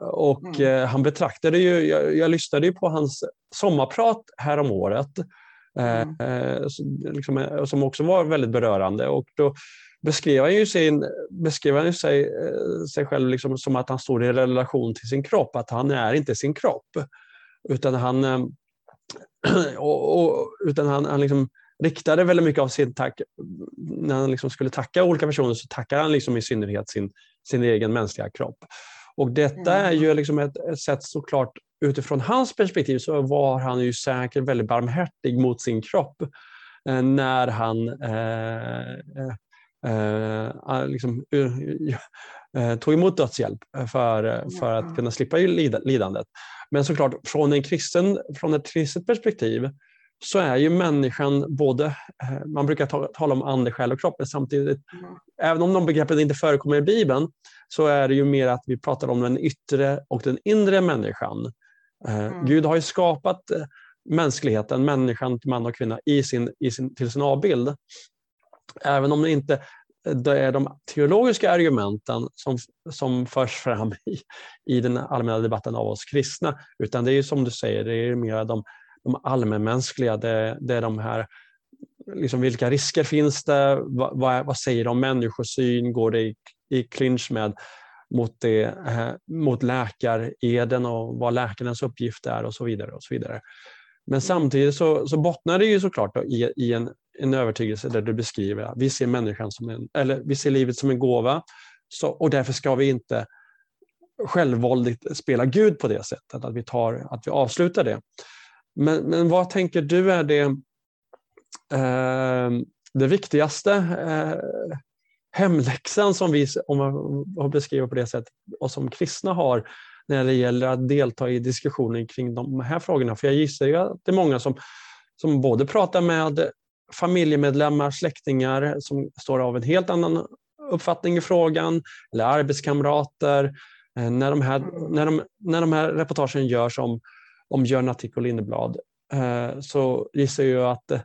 Och mm. eh, han betraktade ju, jag, jag lyssnade ju på hans sommarprat här om året Mm. Eh, liksom, eh, som också var väldigt berörande. Och då beskrev han ju, sin, beskrev han ju sig, eh, sig själv liksom som att han står i relation till sin kropp, att han är inte sin kropp. Utan han, och, och, utan han, han liksom riktade väldigt mycket av sin tack, när han liksom skulle tacka olika personer så tackade han liksom i synnerhet sin, sin egen mänskliga kropp. Och detta är ju liksom ett, ett sätt såklart utifrån hans perspektiv så var han ju säkert väldigt barmhärtig mot sin kropp eh, när han eh, eh, eh liksom, eh, tog emot dödshjälp för, för att kunna slippa lidandet. Men såklart, från, en kristen, från ett kristet perspektiv så är ju människan både, eh, man brukar tala om ande, själ och kropp, men samtidigt, mm. även om de begreppen inte förekommer i Bibeln, så är det ju mer att vi pratar om den yttre och den inre människan. Eh, mm. Gud har ju skapat eh, mänskligheten, människan, man och kvinna, i sin, i sin, till sin avbild. Även om det inte det är de teologiska argumenten som, som förs fram i, i den allmänna debatten av oss kristna, utan det är som du säger, det är mer de, de allmänmänskliga, det, det är de här liksom vilka risker finns det? Vad, vad, vad säger de om människosyn? Går det i, i clinch med mot, det, eh, mot läkareden och vad läkarens uppgift är och så vidare. och så vidare. Men samtidigt så, så bottnar det ju såklart i, i, en, en övertygelse där du beskriver att vi ser människan som en, eller vi ser livet som en gåva så, och därför ska vi inte självvåldigt spela Gud på det sättet, att vi, tar, att vi avslutar det. Men, men vad tänker du är det, eh, det viktigaste eh, hemläxan som vi, om man beskriver på det sättet, och som kristna har när det gäller att delta i diskussionen kring de här frågorna? För jag gissar ju att det är många som, som både pratar med familjemedlemmar, släktingar som står av en helt annan uppfattning i frågan, eller arbetskamrater. Eh, när de här, när de, när de här reportagen görs om, om Jörn Attic och Lindeblad eh, så gissar jag att,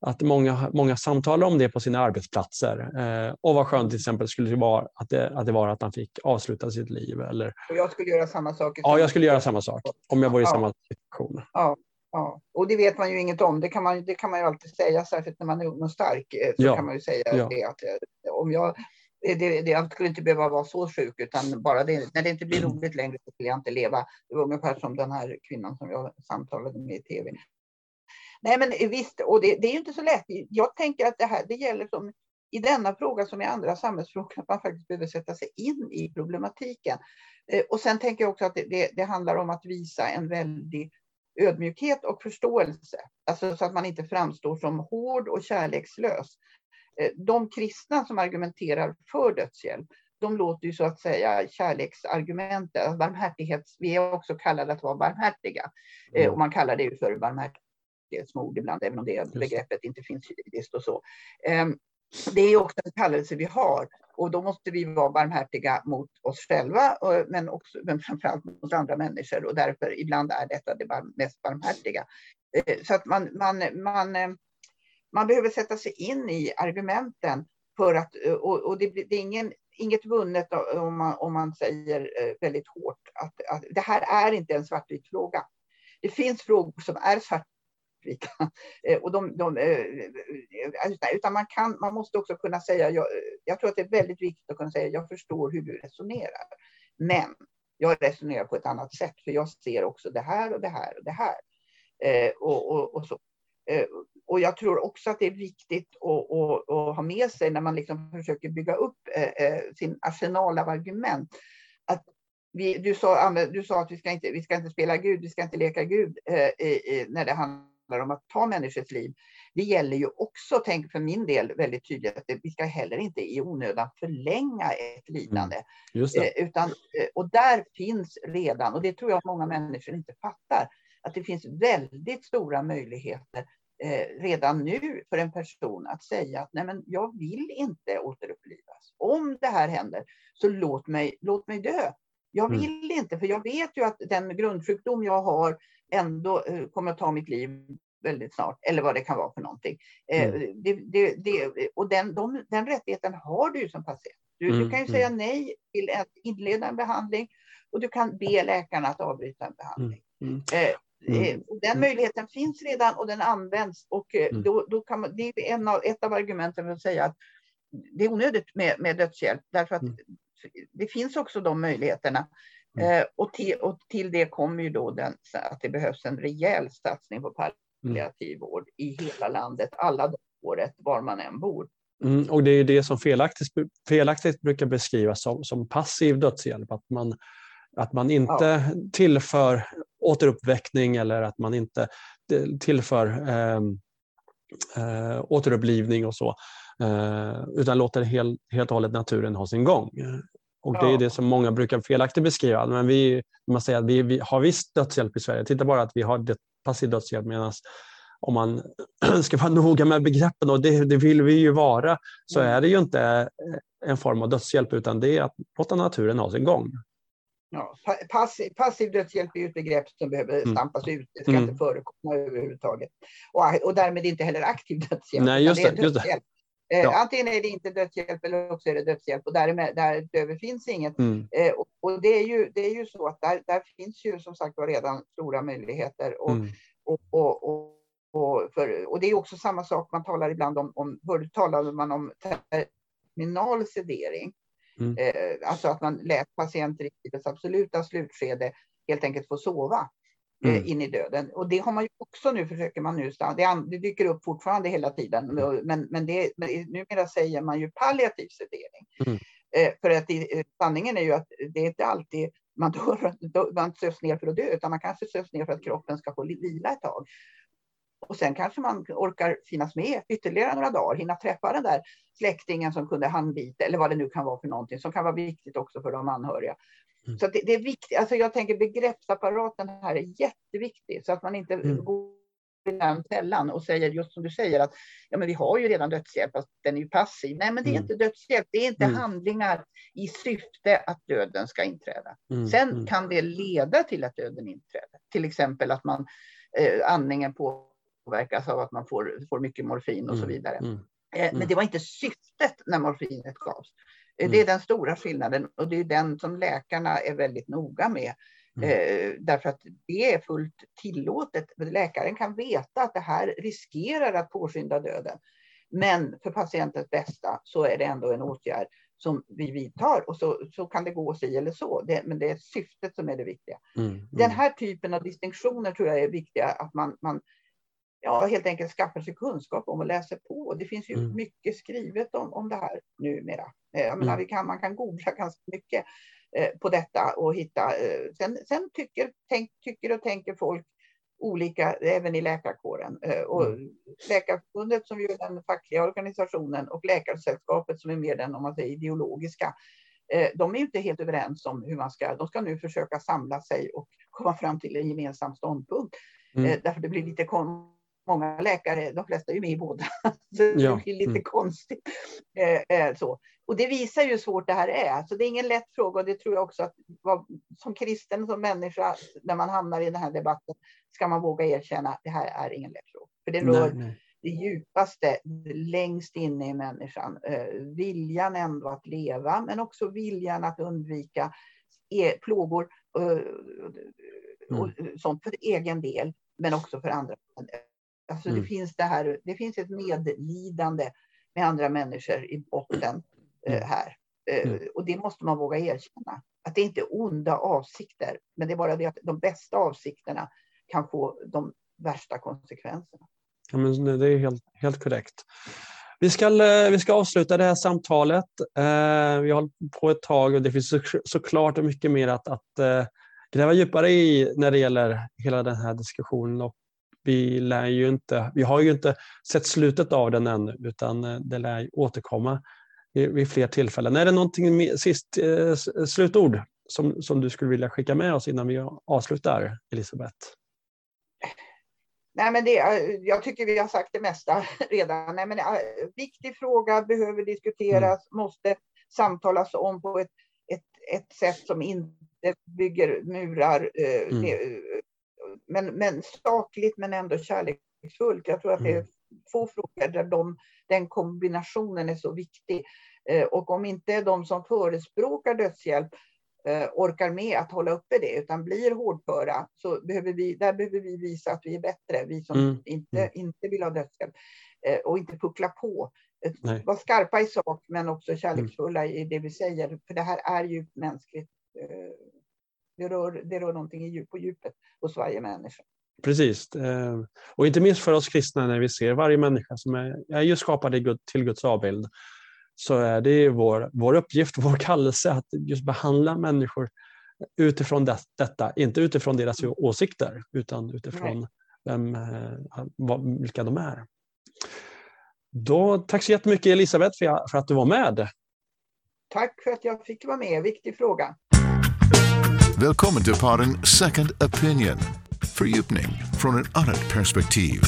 att många, många samtalar om det på sina arbetsplatser. Eh, och vad skönt till exempel skulle det vara att det, att det var att han fick avsluta sitt liv. Eller... Och jag skulle göra samma sak. Ja, jag skulle göra samma sak om jag var i ja. samma situation. Ja. Ja, och det vet man ju inget om. Det kan man, det kan man ju alltid säga, särskilt när man är ung och stark. Så ja. kan man ju säga ja. det att om jag Eh, det, det, jag skulle inte behöva vara så sjuk, utan bara det, när det inte blir roligt längre så vill jag inte leva. Det var ungefär som den här kvinnan som jag samtalade med i tv. Nej, men visst, och det, det är ju inte så lätt. Jag tänker att det här, det gäller som i denna fråga som i andra samhällsfrågor, att man faktiskt behöver sätta sig in i problematiken. Eh, och sen tänker jag också att det, det, det handlar om att visa en väldig ödmjukhet och förståelse. Alltså så att man inte framstår som hård och kärlekslös. Eh, de kristna som argumenterar för dödshjälp, de låter ju så att säga kärleksargumentet, barmhärtighets, vi är också kallade att vara barmhärtiga. Mm. Och man kallar det ju för barmhärtighetsmord ibland, även om det begreppet inte finns juridiskt och så. Ehm, det är också en kallelse vi har och då måste vi vara barmhärtiga mot oss själva, men, också, men framförallt mot andra människor och därför ibland är detta det mest barmhärtiga. Eh, så att man, man, man man behöver sätta sig in i argumenten för att, eh, och, och det, det, är ingen, inget vunnet om man, om man säger eh, väldigt hårt att, att det här är inte en svartvit fråga. Det finns frågor som är svartvita. Eh, och de, de, utan man, kan, man måste också kunna säga, jag, jag tror att det är väldigt viktigt att kunna säga, jag förstår hur du resonerar. Men jag resonerar på ett annat sätt, för jag ser också det här och det här och det här. och, och, och så. Eh, och jag tror också att det är viktigt att, att, att ha med sig när man liksom försöker bygga upp eh, eh, sin arsenal av argument. Att vi, du, sa, du sa att vi ska, inte, vi ska inte spela Gud, vi ska inte leka Gud när det handlar om att ta människors liv. Det gäller ju också, tänk för min del väldigt tydligt, att vi ska heller inte i onödan förlänga ett lidande. Mm, utan, och där finns redan, och det tror jag att många människor inte fattar, att det finns väldigt stora möjligheter eh, redan nu för en person att säga att nej men jag vill inte återupplivas. Om det här händer så låt mig, låt mig dö. Jag mm. vill mm. inte, för jag vet ju att den grundsjukdom jag har ändå eh, kommer att ta mitt liv väldigt snart, eller vad det kan vara för någonting. Eh, mm. det, det, det, och den, de, den rättigheten har du som patient. Du, mm. du kan ju säga mm. nej till att inleda en behandling och du kan be läkarna att avbryta en behandling. Mm. Eh, Mm. Eh, den mm. möjligheten finns redan och den används. Och eh, mm. då, då kan man, det är en av, ett av argumenten för att säga att det är onödigt med, med dödshjälp. Därför att mm. det finns också de möjligheterna. Mm. Eh, och, till, och till det kommer ju då den, att det behövs en rejäl satsning på palliativ vård i hela landet, alla året, var man än bor. Mm, och det är det som felaktigt, felaktigt brukar beskrivas som, som passiv dödshjälp, att man att man inte ja. tillför återuppväckning eller att man inte tillför eh, eh, återupplivning och så. Eh, utan låter helt, helt och hållet naturen ha sin gång. Och Det är det som många brukar felaktigt beskriva. Men vi, man säger att vi, vi har visst dödshjälp i Sverige. Titta bara att vi har passiv dödshjälp medan om man ska vara noga med begreppen, och det, det, vill vi ju vara, så mm. är det ju inte en form av dödshjälp utan det är att låta naturen ha sin gång. Ja, passiv, passiv dödshjälp är ett begrepp som behöver mm. stampas ut. Det ska mm. inte förekomma överhuvudtaget. Och, och därmed inte heller aktiv dödshjälp. Nej, just det, just det. Eh, ja. Antingen är det inte dödshjälp eller också är det dödshjälp och därmed, därutöver finns inget. Mm. Eh, och, och, det, är ju, det är ju så att där, där finns ju som sagt redan stora möjligheter. Och, mm. och, och, och, och, för, och det är också samma sak, man talar ibland om, om förut talade man om terminal sedering. Mm. Eh, alltså att man lät patienter i livets absoluta slutskede helt enkelt få sova. eh, mm. in i döden. Och det har man ju också nu, försöker man nu, det, det dyker upp fortfarande hela tiden, men, men, det, men numera säger man ju palliativ sedering. Mm. Eh, för att det, sanningen är ju att det är inte alltid man, dör, man sövs ner för att dö, utan man kanske sövs ner för att kroppen ska få vila ett tag. Och sen kanske man orkar finnas med ytterligare några dagar, hinna träffa den där släktingen som kunde handbita eller vad det nu kan vara för någonting som kan vara viktigt också för de anhöriga. Mm. Så det, det, är viktigt. Alltså jag tänker begreppsapparaten här är jätteviktig så att man inte mm. går i den fällan och säger just som du säger att ja, men vi har ju redan dödshjälp, att den är ju passiv. Nej, men det är mm. inte dödshjälp. Det är inte mm. handlingar i syfte att döden ska inträda. Mm. Sen mm. kan det leda till att döden inträder. Till exempel att man eh, andningen påverkas av att man får, får mycket morfin och så mm. vidare. Eh, men det var inte syftet när morfinet gavs. Eh, det är den stora skillnaden och det är den som läkarna är väldigt noga med. Mm. Eh, därför att det är fullt tillåtet. Läkaren kan veta att det här riskerar att påskynda döden. Men för patientens bästa så är det ändå en åtgärd som vi vidtar och så, så kan det gå si eller så. Det, men det är syftet som är det viktiga. Mm, mm. Den här typen av distinktioner tror jag är viktiga att man, man ja, helt enkelt skaffar sig kunskap om och läser på. Det finns ju mm. mycket skrivet om, om det här numera. Eh, jag menar, mm. vi kan, man kan googla ganska mycket eh, på detta och hitta. Eh, sen, sen tycker, tänk, tycker och tänker folk olika även i läkarkåren. Och mm. Läkarförbundet som är den fackliga organisationen och Läkarsällskapet som är mer den om man säger, ideologiska. De är inte helt överens om hur man ska, de ska nu försöka samla sig och komma fram till en gemensam ståndpunkt. Mm. Därför det blir lite konstigt många läkare, de flesta är ju med i båda, så det ja. blir lite mm. konstigt. Eh, eh, så. Och det visar ju hur svårt det här är. Så det är ingen lätt fråga och det tror jag också att vad, som kristen, som människa, när man hamnar i den här debatten, ska man våga erkänna att det här är ingen lätt fråga. För det rör nej, nej. det djupaste, längst inne i människan. Eh, viljan ändå att leva, men också viljan att undvika e plågor eh, och, mm. sånt för egen del, men också för andra. Alltså mm. det, finns det, här, det finns ett medlidande med andra människor i botten eh, mm. här. Eh, mm. Och det måste man våga erkänna. Att det inte är onda avsikter, men det är bara det att de bästa avsikterna kan få de värsta konsekvenserna. Ja, men det är helt, helt korrekt. Vi ska, eh, vi ska avsluta det här samtalet. Eh, vi har hållit på ett tag och det finns så, såklart mycket mer att, att eh, gräva djupare i när det gäller hela den här diskussionen och vi, lär ju inte, vi har ju inte sett slutet av den ännu, utan eh, det lär återkomma vid, fler tillfällen. Är det någonting sist, eh, slutord som, som du skulle vilja skicka med oss innan vi avslutar, Elisabeth? Nej, men det, jag tycker vi har sagt det mesta redan. Nej, men, viktig fråga, behöver diskuteras, mm. måste samtalas om på ett, ett, ett sätt som inte bygger murar. Eh, mm. Det, men, men sakligt men ändå kärleksfullt. Jag tror att det är mm. få frågor där de, den kombinationen är så viktig. Eh, och om inte de som förespråkar dödshjälp eh, orkar med att hålla uppe det utan blir hårdföra så behöver vi, där behöver vi visa att vi är bättre, vi som mm. Inte, mm. inte vill ha dödshjälp. Eh, och inte puckla på. Nej. Var skarpa i sak men också kärleksfulla mm. i det vi säger. För det här är ju mänskligt det rör, det rör någonting djup, på djupet hos varje människa. Precis. Eh, och inte minst för oss kristna när vi ser varje människa som är, är ju skapad till Guds avbild så är det vår, vår uppgift, vår kallelse att just behandla människor utifrån det, detta, inte utifrån deras åsikter utan utifrån vem, eh, vilka de är. Då, tack så jättemycket Elisabeth för, för att du var med. Tack för att jag fick vara med. Viktig fråga. Välkommen till podden Second Opinion. Fördjupning från ett annat perspektiv.